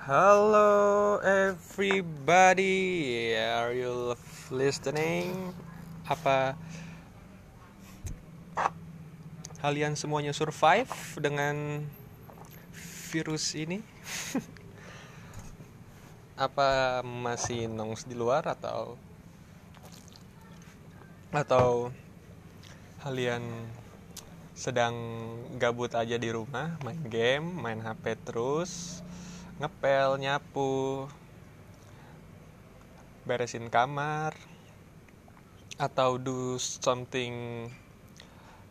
Hello everybody, are you listening? Apa kalian semuanya survive dengan virus ini? Apa masih nongs di luar atau atau kalian sedang gabut aja di rumah, main game, main HP terus, ngepel, nyapu, beresin kamar, atau do something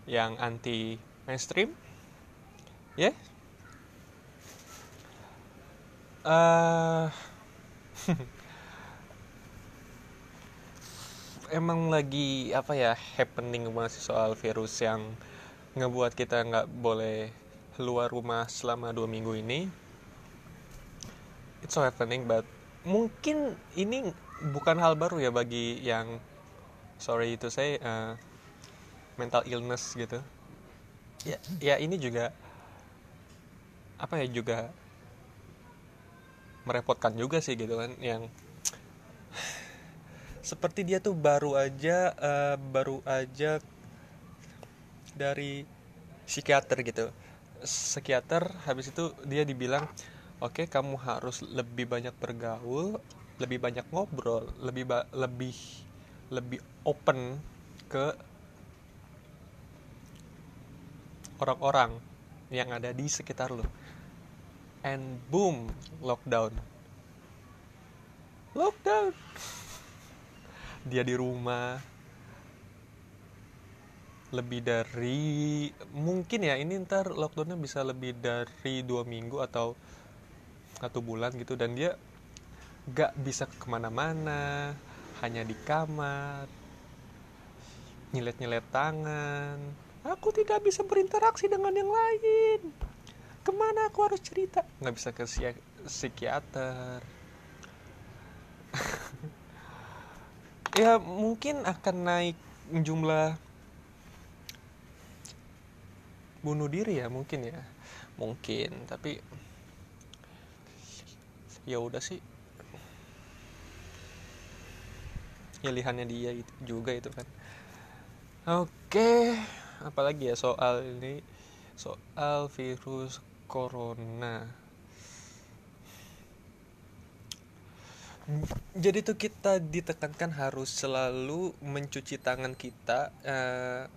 yang anti mainstream, ya? Yeah? Uh, emang lagi apa ya happening banget sih soal virus yang ngebuat kita nggak boleh keluar rumah selama dua minggu ini it's so happening but mungkin ini bukan hal baru ya bagi yang sorry itu saya uh, mental illness gitu. Ya ya ini juga apa ya juga merepotkan juga sih gitu kan yang seperti dia tuh baru aja uh, baru aja dari psikiater gitu. Psikiater habis itu dia dibilang oke okay, kamu harus lebih banyak bergaul lebih banyak ngobrol lebih ba lebih lebih open ke orang-orang yang ada di sekitar lo and boom lockdown. Lockdown. Dia di rumah. Lebih dari mungkin ya ini ntar lockdownnya bisa lebih dari dua minggu atau satu bulan gitu dan dia gak bisa ke mana-mana hanya di kamar nyilet-nyilet tangan. Aku tidak bisa berinteraksi dengan yang lain. Ke mana aku harus cerita? Nggak bisa ke psikiater. Ya mungkin akan naik jumlah bunuh diri ya mungkin ya. Mungkin tapi ya udah sih. Pilihannya dia itu juga itu kan. Oke apalagi ya soal ini? Soal virus corona. Jadi tuh kita ditekankan harus selalu mencuci tangan kita uh,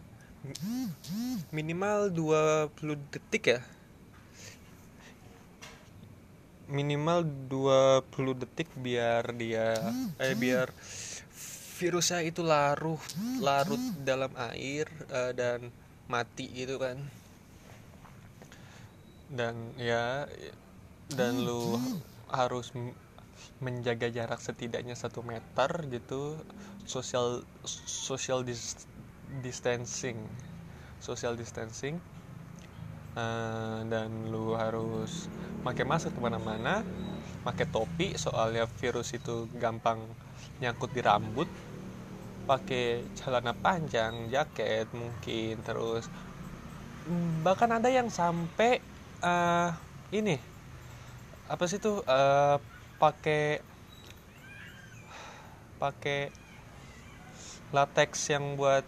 minimal 20 detik ya minimal 20 detik biar dia eh biar virusnya itu larut larut dalam air uh, dan mati gitu kan. Dan ya dan lu harus menjaga jarak setidaknya satu meter gitu social social dis, distancing social distancing uh, dan lu harus pakai masker ke mana-mana pakai topi soalnya virus itu gampang nyangkut di rambut. Pakai celana panjang jaket mungkin terus bahkan ada yang sampai uh, ini apa sih tuh uh, pakai pakai latex yang buat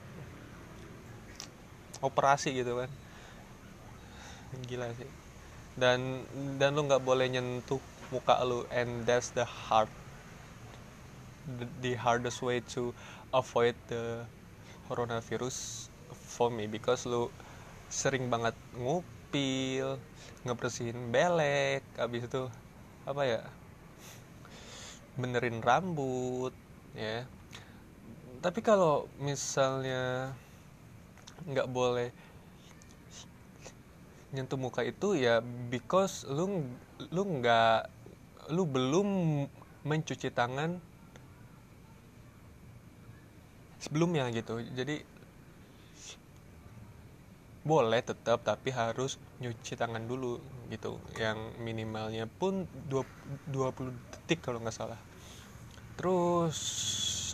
operasi gitu kan gila sih. Dan dan lu nggak boleh nyentuh muka lu and that's the hard the, the hardest way to avoid the coronavirus for me because lu sering banget ngupil ngebersihin belek abis itu apa ya benerin rambut ya. Tapi kalau misalnya nggak boleh nyentuh muka itu ya because lu lu nggak lu belum mencuci tangan sebelumnya gitu. Jadi boleh tetap tapi harus nyuci tangan dulu gitu. Yang minimalnya pun 20 detik kalau nggak salah. Terus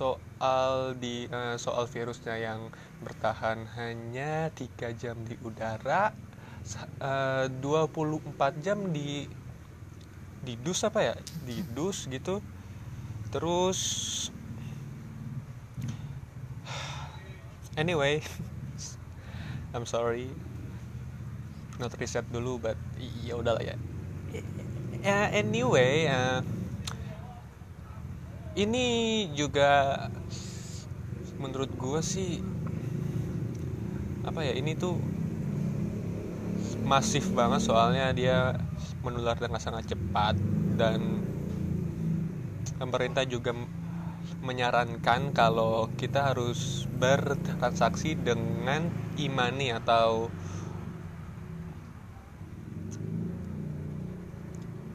soal di uh, soal virusnya yang bertahan hanya tiga jam di udara uh, 24 jam di didus apa ya? Didus gitu. Terus anyway I'm sorry. Not reset dulu but ya udahlah ya. Anyway uh, ini juga menurut gue sih apa ya ini tuh masif banget soalnya dia menular dengan sangat cepat dan pemerintah juga menyarankan kalau kita harus bertransaksi dengan imani atau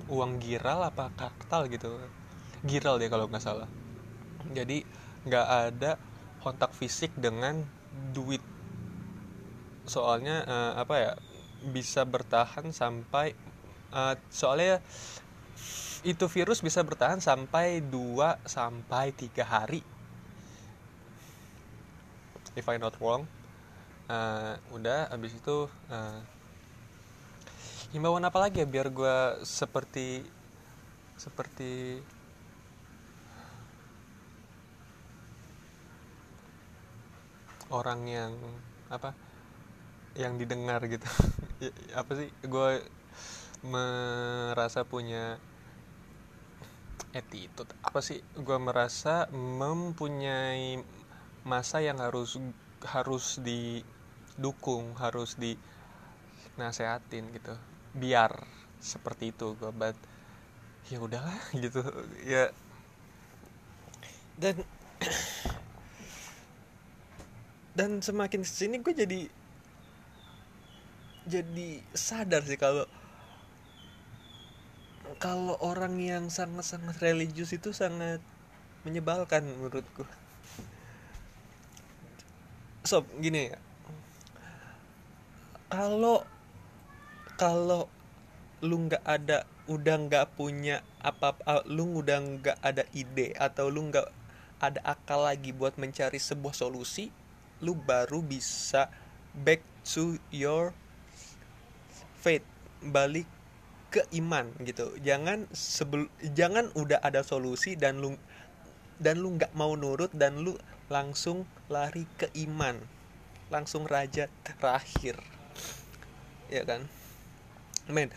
uang giral apa kartal gitu. Giral deh kalau nggak salah. Jadi nggak ada kontak fisik dengan duit. Soalnya uh, apa ya bisa bertahan sampai uh, soalnya itu virus bisa bertahan sampai 2 sampai 3 hari. If I not wrong. Uh, udah abis itu uh, himbauan apa lagi ya biar gue seperti seperti orang yang apa yang didengar gitu apa sih gue merasa punya attitude. Apa sih gue merasa mempunyai masa yang harus harus didukung harus di nasehatin gitu. Biar seperti itu gue but ya udahlah gitu ya. Dan dan semakin ke sini gue jadi jadi sadar sih kalau kalau orang yang sangat-sangat religius itu sangat menyebalkan menurutku. Sob gini ya. Kalau kalau lu nggak ada udah nggak punya apa, apa lu udah nggak ada ide atau lu nggak ada akal lagi buat mencari sebuah solusi lu baru bisa back to your faith balik ke iman gitu. Jangan sebel jangan udah ada solusi dan lu dan lu nggak mau nurut dan lu langsung lari ke iman. Langsung raja terakhir. Ya kan? Men.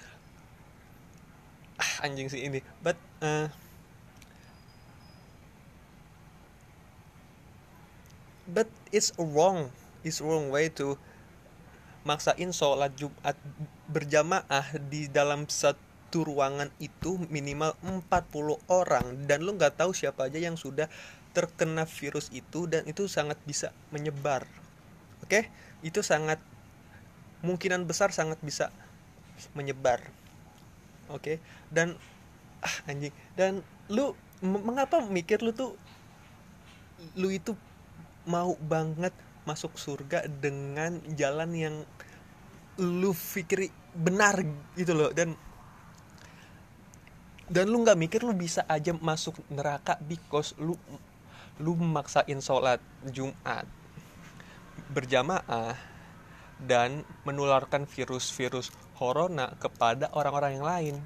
Ah, anjing sih ini. But uh, but it's wrong. It's wrong way to maksain sholat Jumat berjamaah di dalam satu ruangan itu minimal 40 orang. Dan lu nggak tahu siapa aja yang sudah terkena virus itu dan itu sangat bisa menyebar. Oke? Itu sangat kemungkinan besar sangat bisa menyebar. Oke? Dan ah anjing. Dan lu mengapa mikir lu tuh lu itu mau banget masuk surga dengan jalan yang lu pikir benar gitu loh dan dan lu nggak mikir lu bisa aja masuk neraka because lu lu memaksain sholat Jumat berjamaah dan menularkan virus-virus corona kepada orang-orang yang lain.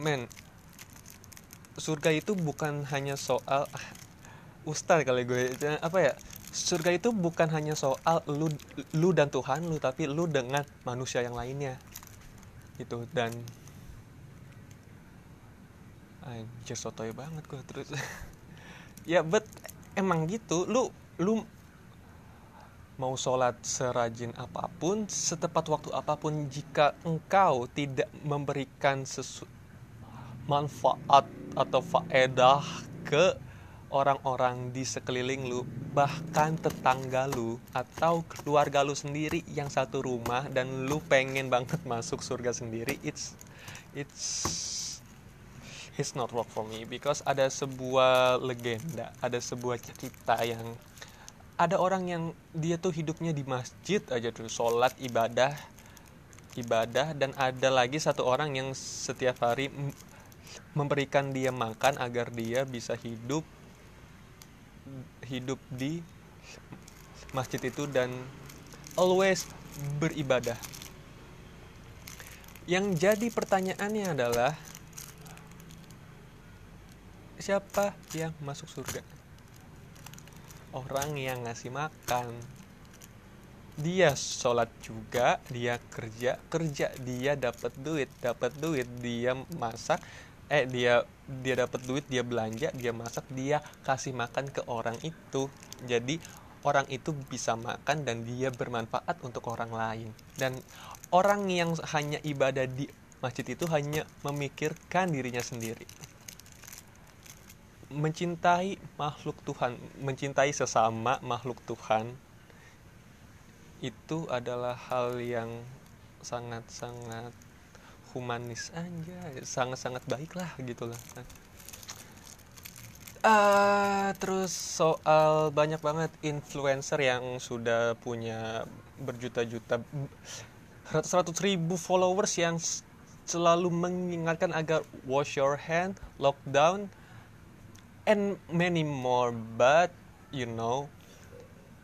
Men, surga itu bukan hanya soal ah, ustaz kali gue. Apa ya? Surga itu bukan hanya soal lu lu dan Tuhan lu tapi lu dengan manusia yang lainnya. Itu dan anjir sotoy banget gue terus. Ya bet emang gitu. Lu lu mau sholat serajin apa pun setepat waktu apa pun jika engkau tidak memberikan sesu manfaat atau faedah ke orang-orang di sekeliling lu bahkan tetangga lu atau keluarga lu sendiri yang satu rumah dan lu pengen banget masuk surga sendiri it's it's it's not work for me because ada sebuah legenda ada sebuah cerita yang ada orang yang dia tuh hidupnya di masjid aja tuh sholat ibadah ibadah dan ada lagi satu orang yang setiap hari memberikan dia makan agar dia bisa hidup hidup di masjid itu dan always beribadah. Yang jadi pertanyaannya adalah siapa yang masuk surga? Orang yang ngasih makan. Dia sholat juga, dia kerja, kerja dia dapat duit, dapat duit dia masak, eh dia dia dapat duit dia belanja dia masak dia kasih makan ke orang itu. Jadi orang itu bisa makan dan dia bermanfaat untuk orang lain. Dan orang yang hanya ibadah di masjid itu hanya memikirkan dirinya sendiri. Mencintai makhluk Tuhan mencintai sesama makhluk Tuhan itu adalah hal yang sangat-sangat humanis aja sangat-sangat baik lah gitu lah uh, terus soal banyak banget influencer yang sudah punya berjuta-juta ratus ribu followers yang selalu mengingatkan agar wash your hand, lockdown, and many more. But you know,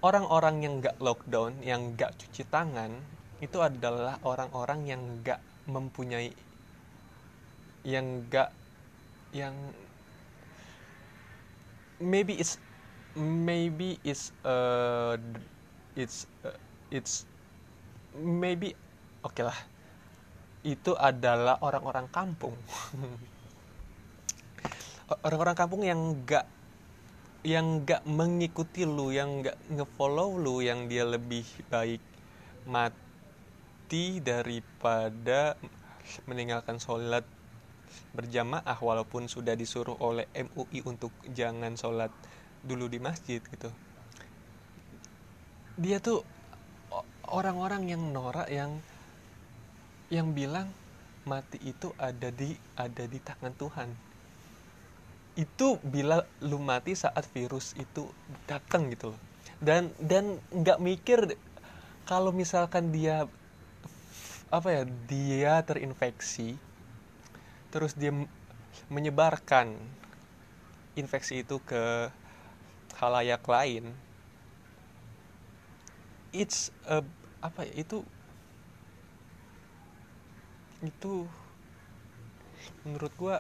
orang-orang yang gak lockdown, yang gak cuci tangan, itu adalah orang-orang yang gak mempunyai yang gak yang maybe it's maybe it's uh it's uh, it's maybe oke okay lah. Itu adalah orang-orang kampung. Orang-orang kampung yang gak yang gak mengikuti lu yang gak ngefollow lu yang dia lebih baik mati mati daripada meninggalkan sholat berjamaah walaupun sudah disuruh oleh MUI untuk jangan sholat dulu di masjid gitu. Dia tuh orang-orang yang norak yang yang bilang mati itu ada di ada di tangan Tuhan. Itu bila lu mati saat virus itu datang gitu loh. Dan dan nggak mikir kalau misalkan dia apa ya dia terinfeksi terus dia menyebarkan infeksi itu ke halayak lain. It's a, apa ya itu itu menurut gua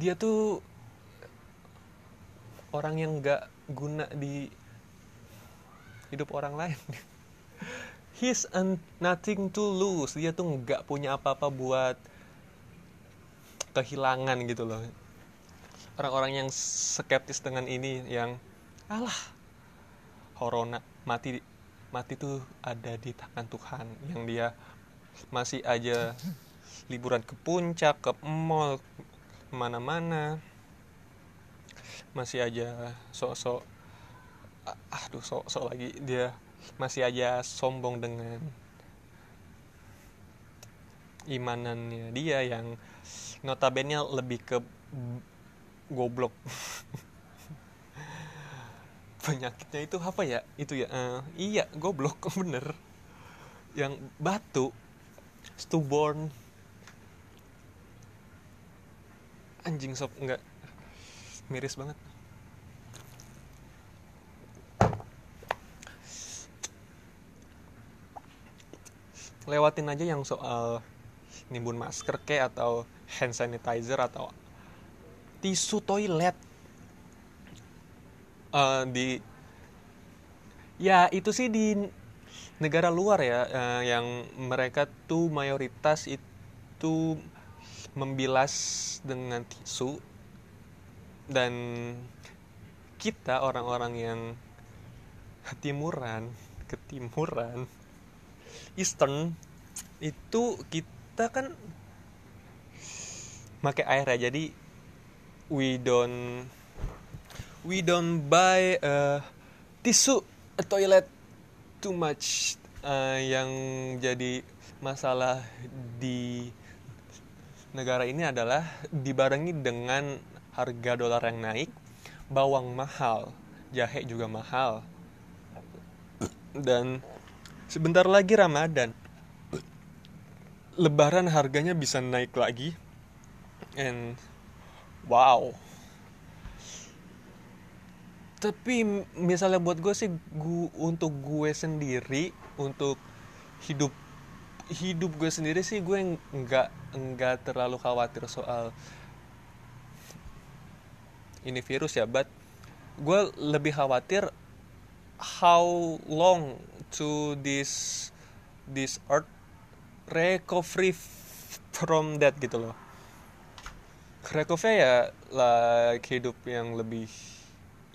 dia tuh orang yang nggak guna di hidup orang lain. He's an nothing to lose. Dia tuh nggak punya apa-apa buat kehilangan gitu loh. Orang-orang yang skeptis dengan ini yang alah corona mati mati tuh ada di tangan Tuhan. Yang dia masih aja liburan ke puncak ke mall mana-mana masih aja sok-sok aduh sok-sok lagi dia masih aja sombong dengan imanannya dia yang notabene lebih ke goblok. Penyakitnya itu apa ya? Itu ya uh, iya goblok bener. Yang batu stubborn. Anjing sob enggak miris banget. Lewatin aja yang soal nimbun masker ke atau hand sanitizer atau tisu toilet. Uh, di ya itu sih di negara luar ya uh, yang mereka tuh mayoritas itu membilas dengan tisu dan kita orang-orang yang timuran ketimuran eastern itu kita kan pakai air ya. Jadi we don't we don't buy uh, tisu a toilet too much uh, yang jadi masalah di negara ini adalah dibarengi dengan harga dolar yang naik, bawang mahal, jahe juga mahal. Dan sebentar lagi Ramadan. Lebaran harganya bisa naik lagi. And wow. tapi misalnya buat gue sih gu, untuk gue sendiri untuk hidup hidup gue sendiri sih gue nggak nggak terlalu khawatir soal ini virus ya but gue lebih khawatir how long to this this earth recovery from that gitu loh. Recovery ya like hidup yang lebih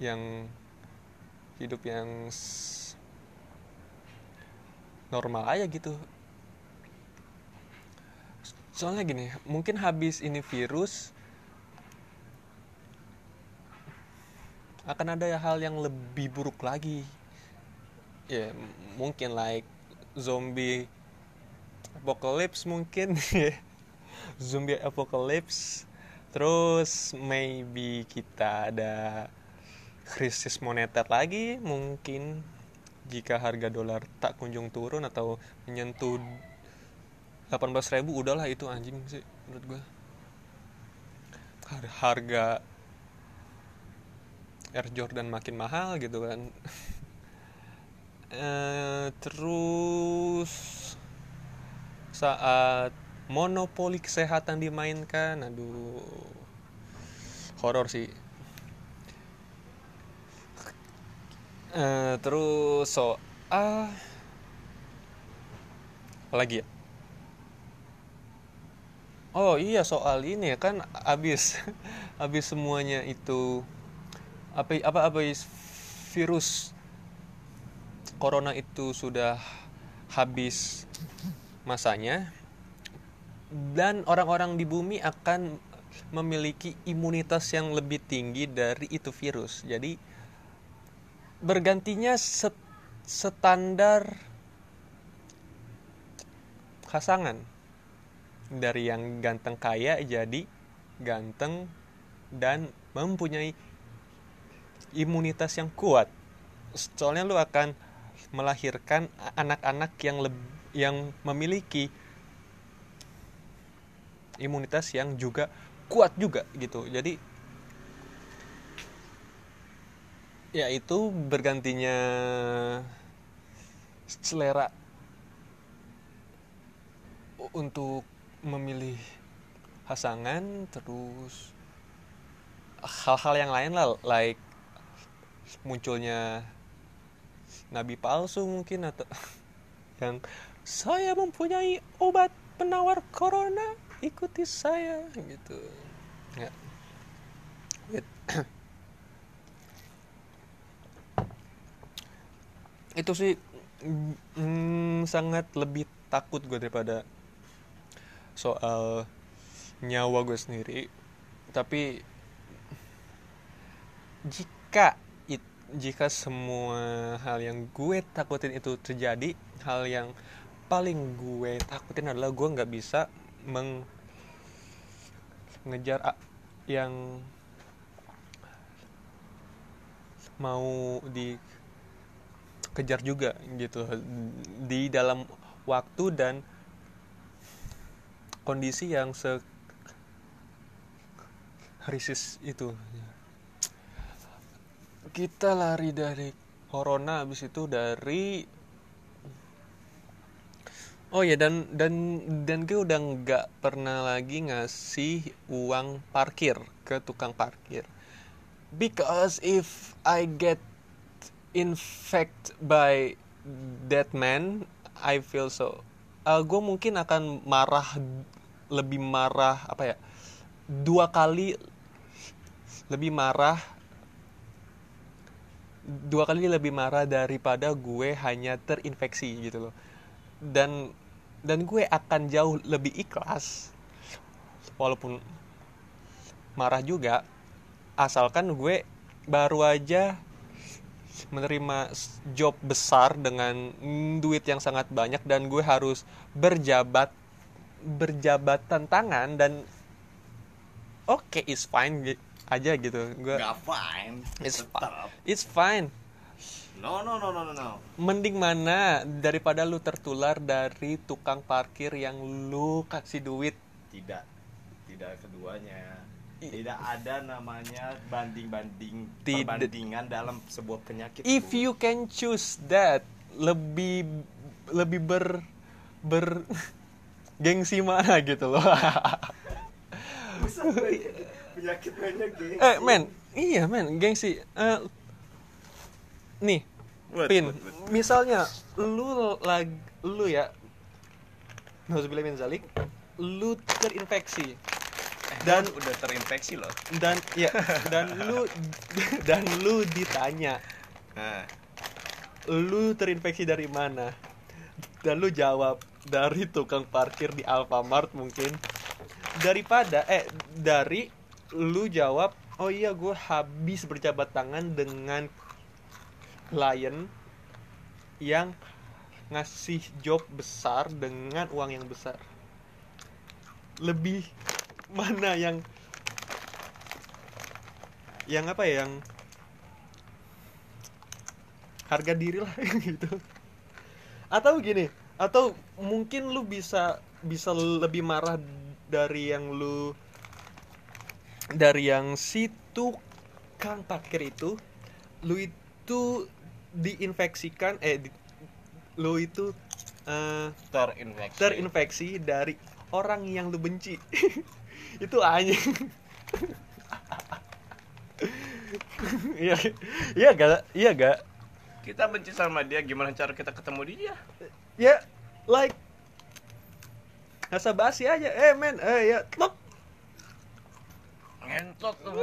yang hidup yang normal aja gitu. Soalnya gini mungkin habis ini virus akan ada hal yang lebih buruk lagi. Ya m- mungkin like zombie apocalypse mungkin zombie apocalypse. Terus maybe kita ada krisis moneter lagi mungkin jika harga dolar tak kunjung turun atau menyentuh 18.000 ribu udahlah itu anjing sih menurut gue Har- harga Air Jordan makin mahal gitu kan. Eh, terus saat monopoli kesehatan dimainkan aduh horor sih. Eh, terus soal apa lagi ya? Oh iya soal ini ya kan abis abis semuanya itu apa apa apa virus corona itu sudah habis masanya dan orang-orang di bumi akan memiliki imunitas yang lebih tinggi dari itu virus. Jadi bergantinya set- standar pasangan dari yang ganteng kaya jadi ganteng dan mempunyai imunitas yang kuat. Soalnya lu akan melahirkan anak-anak yang leb- yang memiliki imunitas yang juga kuat juga gitu. Jadi ya itu bergantinya selera untuk memilih pasangan terus hal-hal yang lain lah like munculnya nabi palsu mungkin atau yang saya mempunyai obat penawar corona ikuti saya gitu. Ya. Itu sih mm, sangat lebih takut gue daripada soal nyawa gue sendiri. Tapi jika jika semua hal yang gue takutin itu terjadi hal yang paling gue takutin adalah gue nggak bisa mengejar yang mau dikejar juga gitu. Di dalam waktu dan kondisi yang se krisis itu kita lari dari corona habis itu dari oh ya dan dan dan gue udah nggak pernah lagi ngasih uang parkir ke tukang parkir. Because if I get infected by that man I feel so uh, gue mungkin akan marah lebih marah apa ya dua kali lebih marah dua kali lebih marah daripada gue hanya terinfeksi gitu loh. Dan dan gue akan jauh lebih ikhlas. Walaupun marah juga asalkan gue baru aja menerima job besar dengan duit yang sangat banyak dan gue harus berjabat berjabatan tangan dan oke it's fine gi- aja gitu gue Gak fine. it's fine it's fine No no no no no no. mending mana daripada lu tertular dari tukang parkir yang lu kasih duit Tidak. Tidak keduanya. Tidak ada namanya banding-banding perbandingan dalam sebuah penyakit. if Bu. you can choose that lebih lebih ber ber gengsi mana gitu loh penyakit banyak geng. eh men. Iya men. Gengsi Eh, nih What, pin. what, what? misalnya lu lag lu ya. Nauzubillah min zalik. Lu terinfeksi. Dan dan udah terinfeksi loh. dan ya dan lu dan lu ditanya. Nah, lu terinfeksi dari mana? Dan lu jawab dari tukang parkir di Alfamart mungkin. Daripada eh dari lu jawab oh iya gue habis berjabat tangan dengan klien yang ngasih job besar dengan uang yang besar. Lebih mana yang yang apa ya yang harga diri lah gitu. Atau gini atau mungkin lu bisa bisa lebih marah dari yang lu dari yang si tukang parkir itu lu itu diinfeksikan eh di- lu itu eh, terinfeksi. terinfeksi dari orang yang lu benci. Itu anjing iya iya gak iya gak Kita benci sama dia, gimana cara kita ketemu dia? ya like Asa basi aja. Eh men eh ya tlok Ngentot tuh.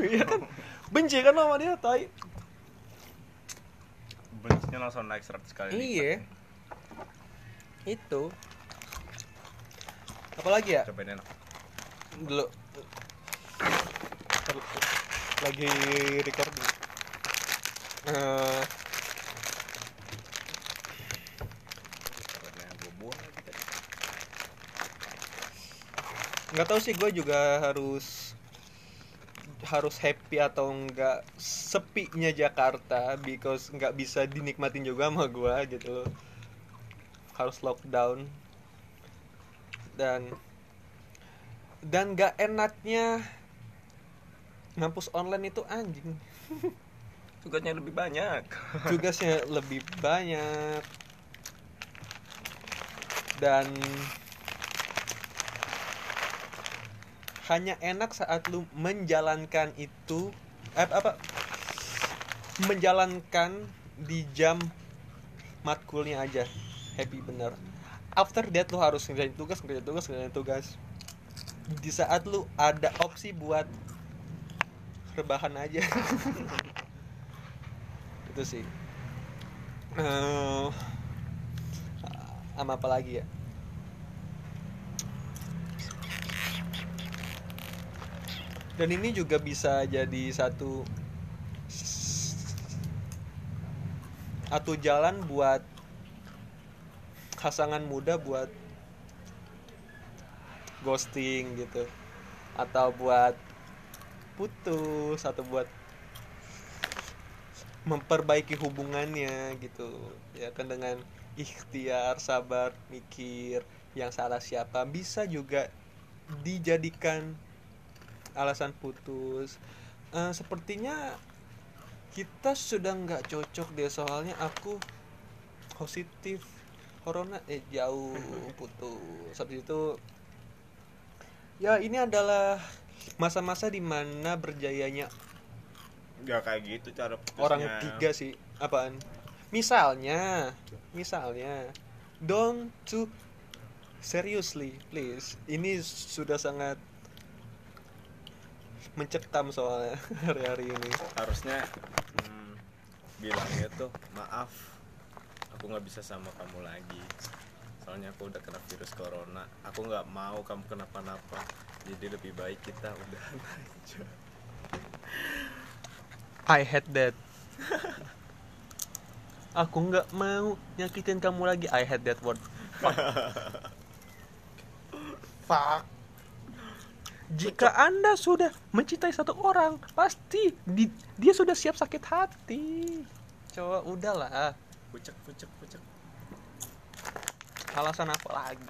Iya kan benci kan sama dia tai Bencinya langsung naik 100 kali. iya itu apalagi ya Cobain enak. dulu lagi recording Eh, lagi tadi. nggak tahu sih gue juga harus harus happy atau enggak sepinya Jakarta because nggak bisa dinikmatin juga sama gue gitu loh. harus lockdown dan dan nggak enaknya ngampus online itu anjing Tugasnya lebih banyak. tugasnya lebih banyak dan hanya enak saat lu menjalankan itu eh, apa? Menjalankan di jam matkulnya aja. Happy bener. After that lu harus ngerjain tugas ngerjain tugas ngerjain tugas. Di saat lu ada opsi buat rebahan aja. Itu sih. Eh, sama apa lagi ya dan ini juga bisa jadi satu atau jalan buat pasangan muda buat ghosting gitu. Atau buat putus atau buat memperbaiki hubungannya gitu. Ya kan dengan ikhtiar sabar mikir yang salah siapa. Bisa juga dijadikan alasan putus. Eh, sepertinya kita sudah nggak cocok deh soalnya aku positif corona. Eh jauh putus. Habis itu ya ini adalah masa-masa di mana berjayanya Ya kayak gitu cara putusnya. orang tiga sih. Apaan? Misalnya misalnya don't to seriously please. Ini sudah sangat mencekam soalnya hari-hari ini. Harusnya hmm, bilangnya tuh maaf aku nggak bisa sama kamu lagi. Soalnya aku udah kena virus corona. Aku nggak mau kamu kenapa-napa. Jadi lebih baik kita udahan aja I hate that. Aku nggak mau nyakitin kamu lagi. I hate that word. Fuck. Fuck jika anda sudah mencintai satu orang pasti di- dia sudah siap sakit hati. Coba udahlah. Pucek pucek pucek alasan apa lagi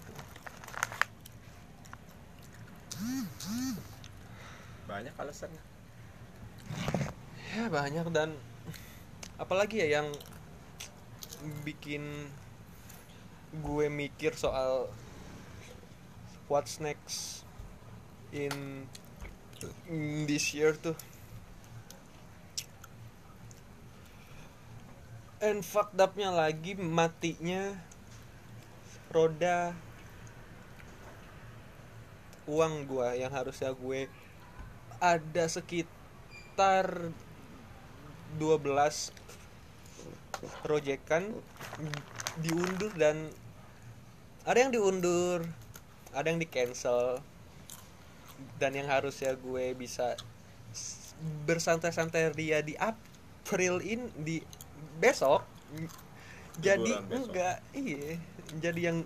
banyak alasannya. Ya banyak dan apalagi ya yang bikin gue mikir soal what's next in, in this year tuh. And fucked upnya lagi matinya roda uang gua yang harusnya gue ada sekitar 12 proyekan diundur dan ada yang diundur ada yang di cancel dan yang harusnya gue bisa bersantai-santai ria di April in di besok jadi bulan besok. enggak iya jadi yang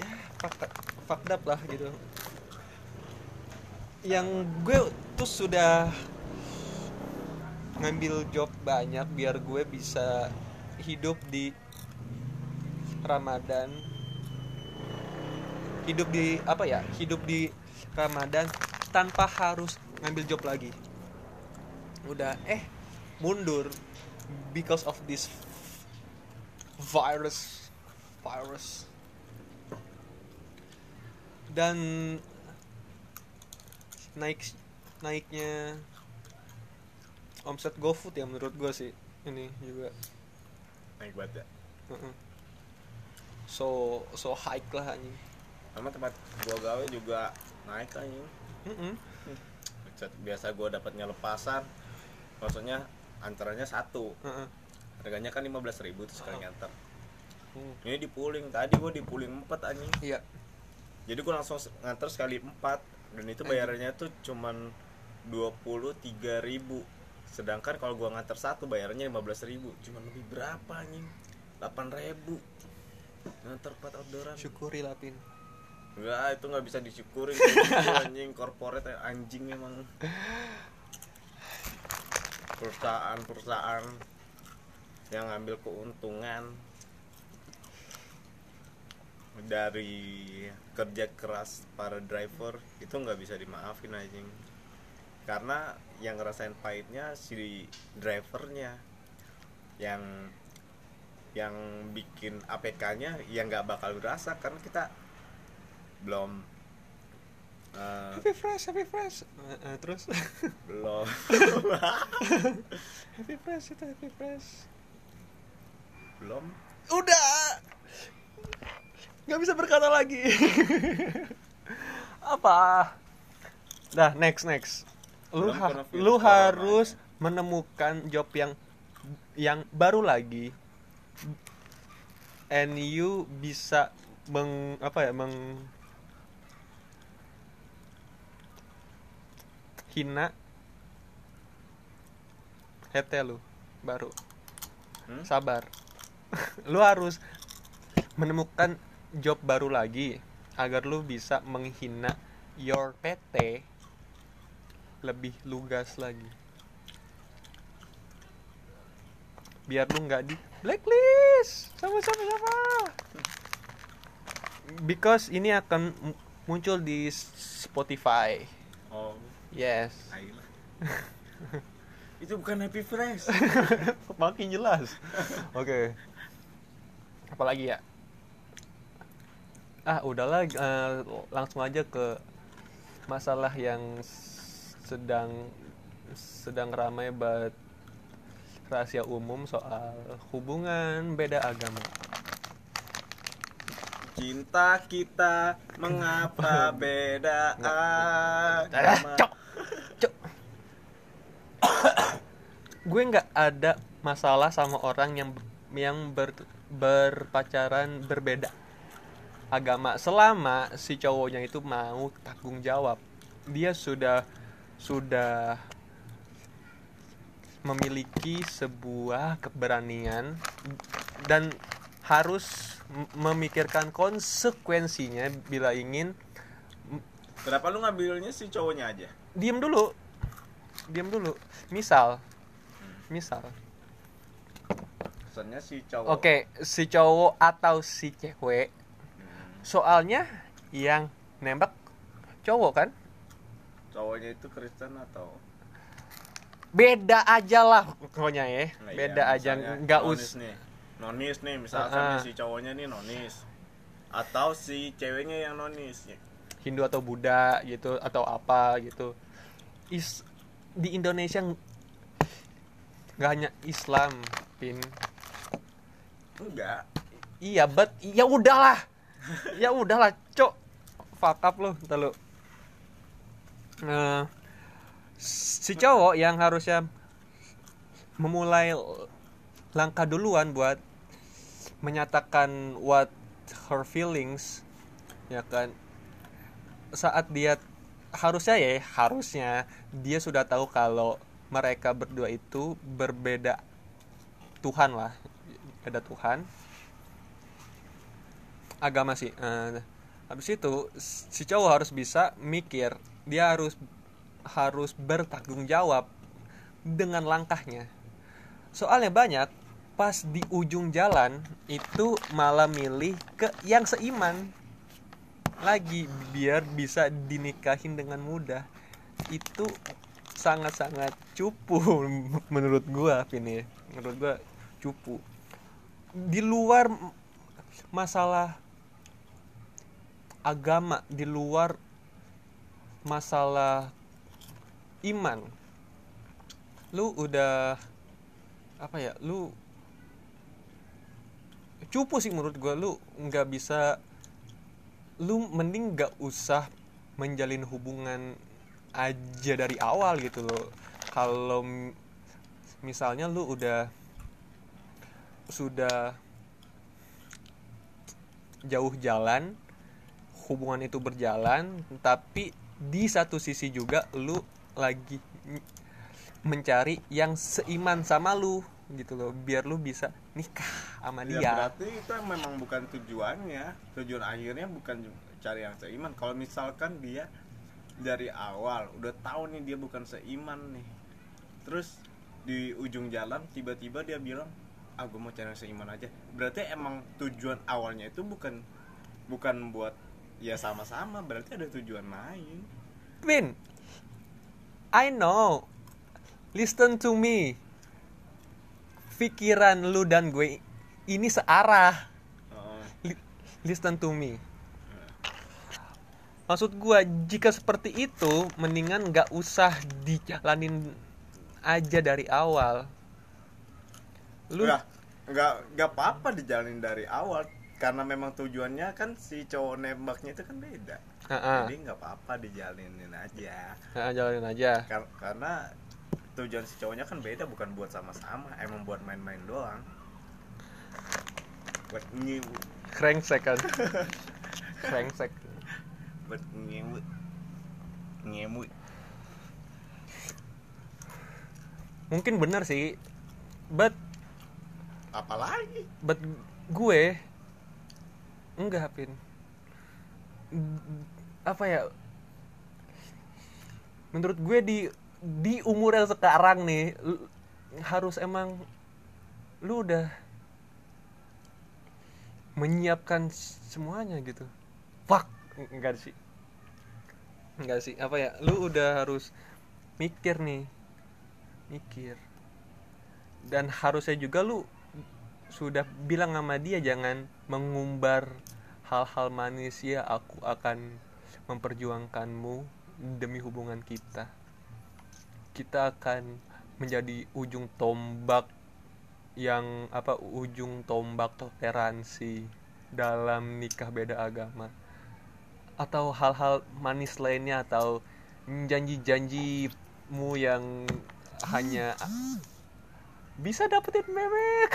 ya fucked up lah gitu yang gue tuh sudah ngambil job banyak biar gue bisa hidup di Ramadan hidup di apa ya hidup di Ramadan tanpa harus ngambil job lagi. Udah eh mundur because of this virus virus. Dan naik naiknya omset GoFood ya menurut gue sih ini juga. Naik banget ya? So so high lah anjing. Sama tempat gua gawe juga naik anjing Heeh. Buset, biasa gua dapatnya lepasan. Maksudnya antarannya satu. Heeh. harganya kan 15.000 ribu tuh sekali nganter. Hmm. ini di pooling tadi gua di pooling 4 anjing. Iya. Jadi gua langsung nganter sekali 4 dan itu bayarannya tuh cuman 23.000 ribu. Sedangkan kalau gua nganter satu bayarannya 15.000 ribu. Cuman lebih berapa anjing? 8 ribu. Nganter 4 orderan. Syukuri lapin Enggak, itu nggak bisa disyukurin. Anjing corporate anjing emang. Perusahaan-perusahaan yang ngambil keuntungan dari kerja keras para driver itu nggak bisa dimaafin anjing. Karena yang ngerasain pahitnya si drivernya. Yang yang bikin APK-nya yang nggak bakal berasa karena kita belum. Eh, happy fresh happy fresh. Eh, eh, terus? Belum. Happy fresh itu happy fresh. Belum. Udah! Nggak bisa berkata lagi. Apa? Dah next next. Lu Belum ha- lu harus menemukan job yang yang baru lagi. And you bisa meng apa ya meng hina hete lu baru. Hmm? sabar. Lu harus menemukan job baru lagi agar lu bisa menghina your PT lebih lugas lagi. Biar lu nggak di blacklist. Sama sama sama. Because ini akan mu- muncul di Spotify. Oh yes. Ayolah. itu bukan happy fresh. Makin jelas. Oke. Apalagi ya? Ah udahlah eh, langsung aja ke masalah yang sedang sedang ramai buat rahasia umum soal hubungan beda agama. Cinta kita mengapa beda Ah, agama cok cok gue nggak ada masalah sama orang yang yang ber, berpacaran berbeda agama. Selama si cowoknya itu mau tanggung jawab dia sudah sudah memiliki sebuah keberanian dan harus memikirkan konsekuensinya bila ingin kenapa lu ngambilnya si cowoknya aja? diem dulu diem dulu. Misal misal. Maksudnya si cowok. Oke si cowok atau si cewek. Hmm. soalnya yang nembak cowok kan? Cowoknya itu Kristen atau? Beda aja lah pokoknya ya. Nah, beda iya, aja misalnya nggak nonis us nih. Nonis nih misalkan Ah, ah. nih si cowoknya nih nonis. Atau si ceweknya yang nonis. Hindu atau Buddha gitu atau apa gitu. Is di Indonesia nggak hanya Islam pin. Enggak. Iya but ya udahlah. Ya udahlah cok. Fuck up lu ntar Nah, si cowok yang harusnya memulai langkah duluan buat menyatakan what her feelings ya kan? Saat dia harusnya ya harusnya dia sudah tahu kalau mereka berdua itu berbeda Tuhan lah beda Tuhan. Agama sih Eh, habis itu si cowok harus bisa mikir dia harus harus bertanggung jawab dengan langkahnya. Soalnya banyak pas di ujung jalan itu malah milih ke yang seiman. Lagi biar bisa dinikahin dengan mudah. Itu sangat-sangat cupu menurut gua ini menurut gua cupu. Di luar masalah agama di luar masalah iman lu udah apa ya lu cupu sih menurut gua. Lu nggak bisa lu mending nggak usah menjalin hubungan aja dari awal gitu loh. Kalau misalnya lu udah sudah jauh jalan hubungan itu berjalan tapi di satu sisi juga lu lagi mencari yang seiman sama lu gitu loh biar lu bisa nikah sama ya dia. berarti itu memang bukan tujuannya. Tujuan akhirnya bukan cari yang seiman. Kalau misalkan dia dari awal udah tahu nih dia bukan seiman nih terus di ujung jalan tiba-tiba dia bilang ah gue mau cari yang seiman aja berarti emang tujuan awalnya itu bukan bukan buat ya sama-sama berarti ada tujuan lain Pin, I know. Listen to me. Pikiran lu dan gue ini searah. Li- Listen to me. Maksud gue, jika seperti itu, mendingan nggak usah dijalanin aja dari awal. Lu Nggak, nggak nggak apa-apa dijalanin dari awal karena memang tujuannya kan si cowok nembaknya itu kan beda Heeh. jadi nggak apa-apa dijalinin aja Heeh, jalanin aja. Kar- karena tujuan si cowoknya kan beda bukan buat sama-sama emang buat main-main doang buat nyewu Krengsek kan. Krengsek. Buat nyewu nyewu Mungkin benar sih. But apalagi but gue enggak pin apa ya? Menurut gue di di umur yang sekarang nih lu- harus emang lu udah menyiapkan semuanya gitu. Fuck enggak sih. Enggak sih. Apa ya? Lu udah harus mikir nih. Mikir. Dan harusnya juga lu sudah bilang sama dia jangan mengumbar hal-hal manis. Ya aku akan memperjuangkanmu demi hubungan kita. Kita akan menjadi ujung tombak yang apa ujung tombak toleransi dalam nikah beda agama atau hal-hal manis lainnya atau janji-janjimu yang hanya bisa dapetin memek.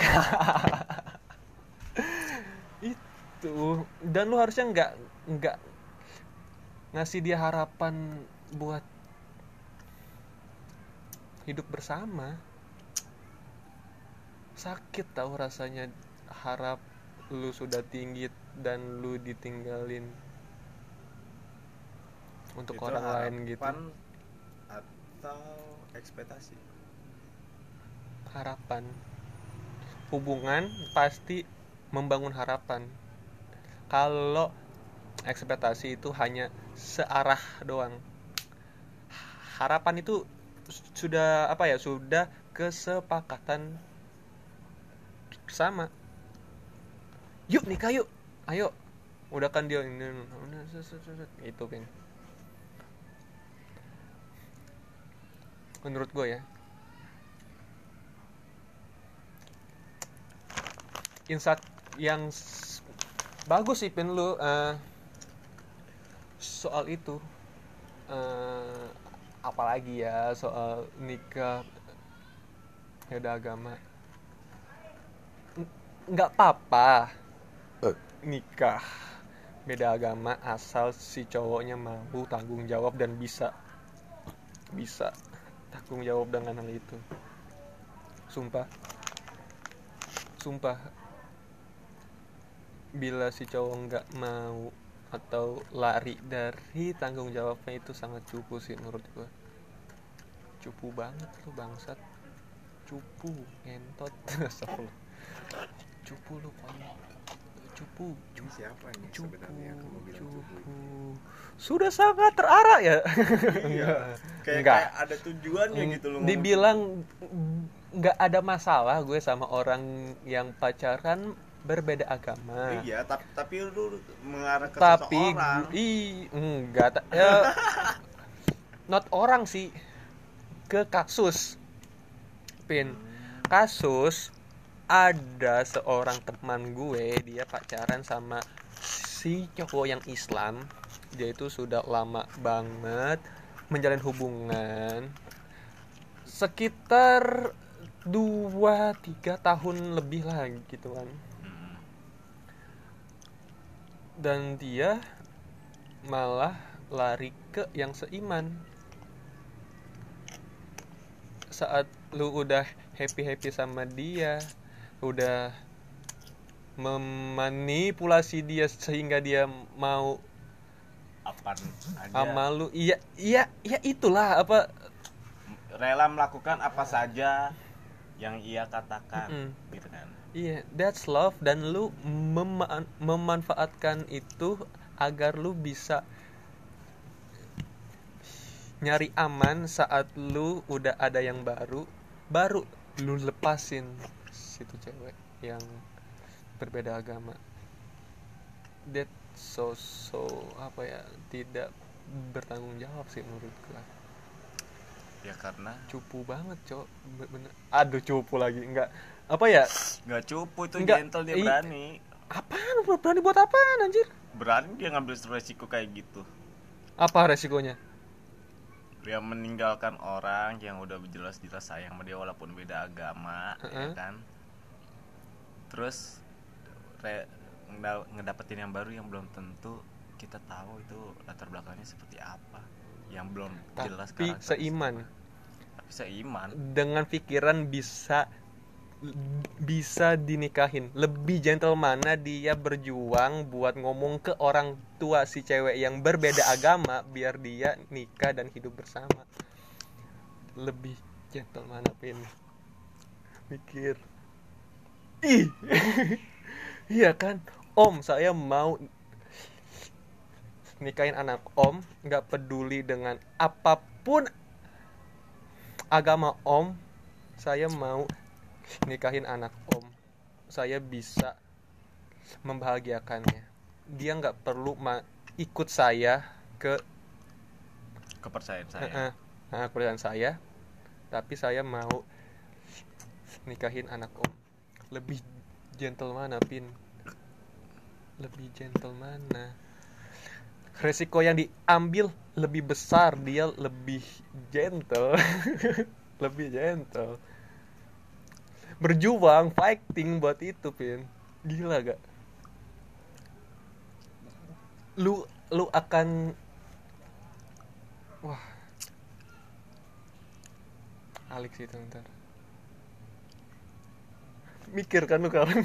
Itu. Dan lu harusnya nggak nggak ngasih dia harapan buat hidup bersama. Sakit tahu rasanya harap lu sudah tinggi dan lu ditinggalin untuk Itu orang lain gitu atau ekspektasi harapan hubungan pasti membangun harapan kalau ekspektasi itu hanya searah doang harapan itu sudah apa ya sudah kesepakatan sama yuk nikah yuk ayo udah kan dia itu pin menurut gue ya. Insat yang bagus sih pin lu eh, soal itu. Eh, apalagi ya soal nikah beda agama. Nggak apa-apa nikah beda agama asal si cowoknya mampu tanggung jawab dan bisa bisa tanggung jawab dengan hal itu. Sumpah. Sumpah. Bila si cowok nggak mau atau lari dari tanggung jawabnya itu sangat cupu sih menurut gua. Cupu banget lu bangsat. Cupu ngentot. Cupu lu konyol cupu Ini siapa nih cupu sebenarnya kamu bilang cupu? cupu sudah sangat terarah ya Iya. Kayak, Enggak. kayak ada tujuannya Mm, gitu loh. dibilang nggak ada masalah gue sama orang yang pacaran berbeda agama cupu. Iya, tapi tapi lu mengarah ke tapi seseorang. gu- i enggak ya, not orang sih ke kasus pin kasus ada seorang teman gue dia pacaran sama si cowok yang Islam. Dia itu sudah lama banget menjalin hubungan. Sekitar dua tiga tahun lebih lah gitu kan. Mm. dan dia malah lari ke yang seiman. Saat lu udah happy happy sama dia udah memanipulasi dia sehingga dia mau aja. sama lu iya iya iya itulah apa Rela melakukan apa saja yang ia katakan, Mm-mm. gitu kan. iya that's love dan lu mema- memanfaatkan itu agar lu bisa nyari aman saat lu udah ada yang baru baru lu lepasin situ cewek yang berbeda agama. That so so apa ya tidak bertanggung jawab sih menurut gua Ya karena cupu banget cok bener. Aduh cupu lagi. Enggak apa ya? Nggak cupu itu Nggak, gentle dia i- berani. apaan? Berani buat apaan anjir? Berani dia ngambil resiko kayak gitu. apa resikonya? Dia meninggalkan orang yang udah jelas-jelas sayang sama dia walaupun beda agama, ya Heeh. kan. Terus re, ngeda- ngedapetin yang baru yang belum tentu kita tahu itu latar belakangnya seperti apa. Yang belum jelas tapi seiman. tapi seiman. Dengan pikiran bisa bisa dinikahin. Lebih gentlemana dia berjuang buat ngomong ke orang tua si cewek yang berbeda agama biar dia nikah dan hidup bersama. Lebih gentlemana pin? Mikir ih. Iya kan? Om saya mau nikahin anak om nggak peduli dengan apa pun agama om saya mau nikahin anak om. Saya bisa membahagiakannya. Dia nggak perlu ikut saya ke kepercayaan saya. Eh, eh, kepercayaan saya. Tapi saya mau nikahin anak om lebih gentle mana pin? Lebih gentle mana? Resiko yang diambil lebih besar dia lebih gentle. Lebih gentle. Berjuang fighting buat itu pin. Gila gak? Lu lu akan wah. Sih itu ntar mikir kan lu kawan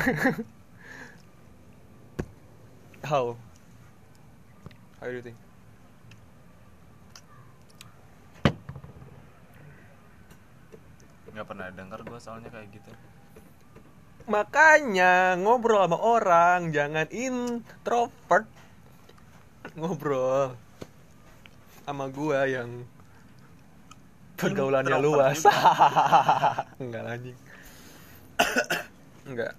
how? How do you think? Nggak pernah dengar gue soalnya kayak gitu. Makanya ngobrol sama orang jangan introvert. Ngobrol sama gua yang pergaulannya luas. enggak anjing enggak.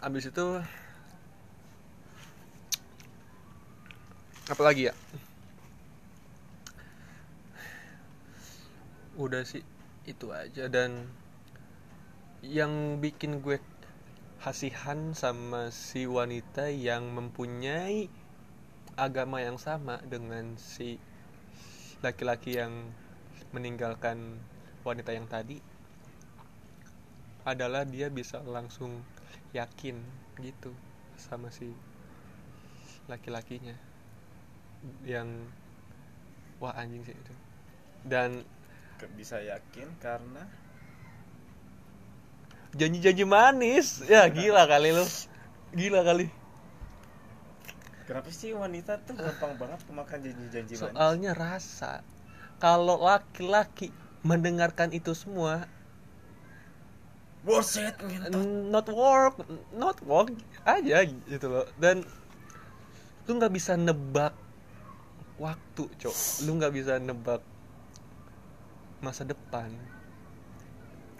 Abis itu apa lagi ya? Udah sih itu aja. Dan yang bikin gue hasihan sama si wanita yang mempunyai agama yang sama dengan si laki-laki yang meninggalkan wanita yang tadi adalah dia bisa langsung yakin gitu sama si laki-lakinya yang wah anjing sih itu. Dan bisa yakin karena janji-janji manis. Ya gila kali lu. Gila kali. Kenapa sih wanita tuh gampang banget pemakan janji-janji manis? Soalnya rasa kalau laki-laki mendengarkan itu semua bullshit ngentot. not work not work aja gitu loh. Dan lu nggak bisa nebak waktu cok. Lu nggak bisa nebak masa depan.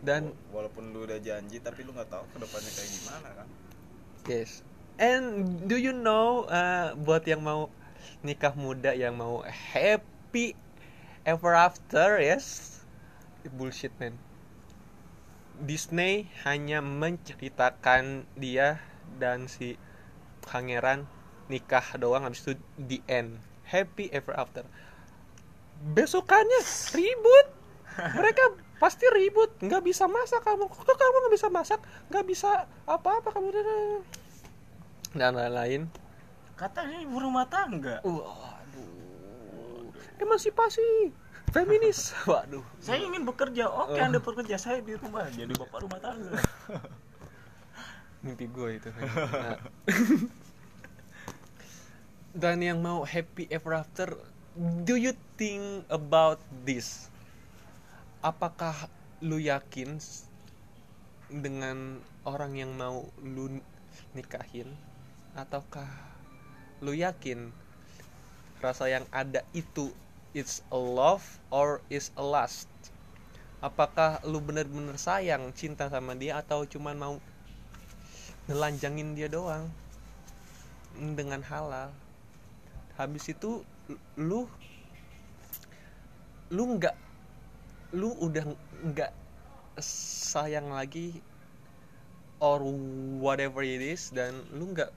Dan walaupun lu udah janji tapi lu nggak tahu ke depannya kayak gimana kan? Yes. And do you know uh, buat yang mau nikah muda yang mau happy ever after yes? Bullshit man Disney hanya menceritakan dia dan si pangeran nikah doang habis itu the end. Happy ever after. Besokannya ribut. Mereka pasti ribut. Nggak bisa masak kamu. Kok kamu nggak bisa masak? Nggak bisa apa-apa kamu. Dan lain-lain. Katanya ibu rumah tangga. Waduh. Emansipasi feminis. Waduh. Saya ingin bekerja. Oke Oh. anda bekerja saya di rumah. Jadi bapak rumah tangga. Mimpi gue itu Nah. dan yang mau happy ever after do you think about this? Apakah lu yakin dengan orang yang mau lu nikahin? Ataukah lu yakin rasa yang ada itu it's a love or is a lust? Apakah lu bener-bener sayang cinta sama dia atau cuman mau nelanjangin dia doang? Dengan halal. Habis itu lu lu nggak lu udah nggak sayang lagi or whatever it is dan lu nggak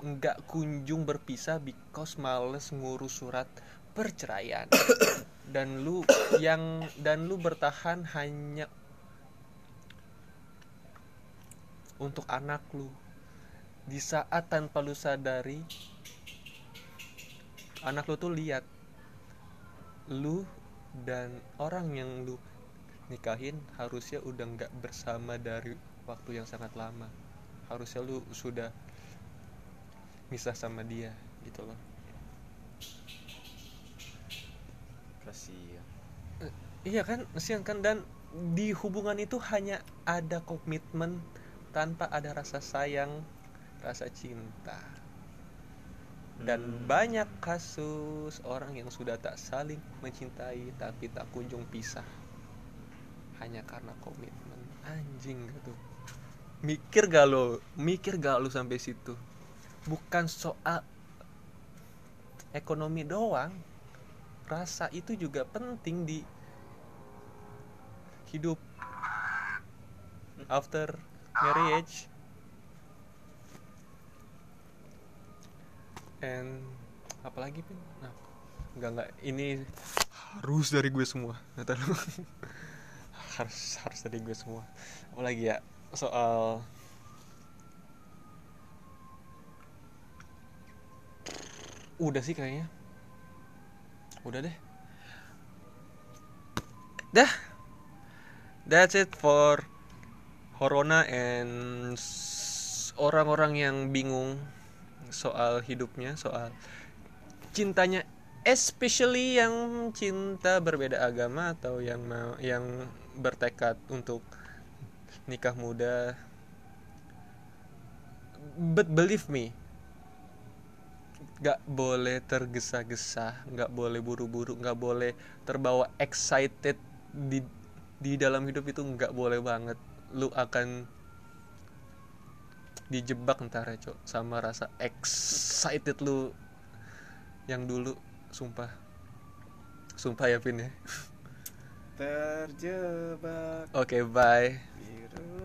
nggak kunjung berpisah because males ngurus surat perceraian. Dan lu yang dan lu bertahan hanya untuk anak lu. Di saat tanpa lu sadari anak lu tuh lihat lu dan orang yang lu nikahin harusnya udah nggak bersama dari waktu yang sangat lama. Harusnya lu sudah misah sama dia gitu loh kasihan iya kan kasihan kan. Dan di hubungan itu hanya ada komitmen tanpa ada rasa sayang rasa cinta. Dan Hmm. banyak kasus orang yang sudah tak saling mencintai tapi tak kunjung pisah hanya karena komitmen. Anjing gitu. Mikir gak lo? Mikir gak lo sampai situ? Bukan soal ekonomi doang rasa itu juga penting di hidup. After marriage. And apalagi pin? Nah nggak nggak. Ini harus dari gue semua. Nggak tahu. harus harus dari gue semua. Apalagi ya soal udah sih kayaknya udah deh. Dah. That's it for corona and orang-orang yang bingung soal hidupnya soal cintanya especially yang cinta berbeda agama atau yang mau yang bertekad untuk nikah muda. But believe me nggak boleh tergesa-gesa nggak boleh buru-buru nggak boleh terbawa excited di di dalam hidup itu nggak boleh banget. Lu akan dijebak ntar ya cok sama rasa excited lu yang dulu sumpah. Sumpah ya Vin ya. Terjebak. Oke bye. Di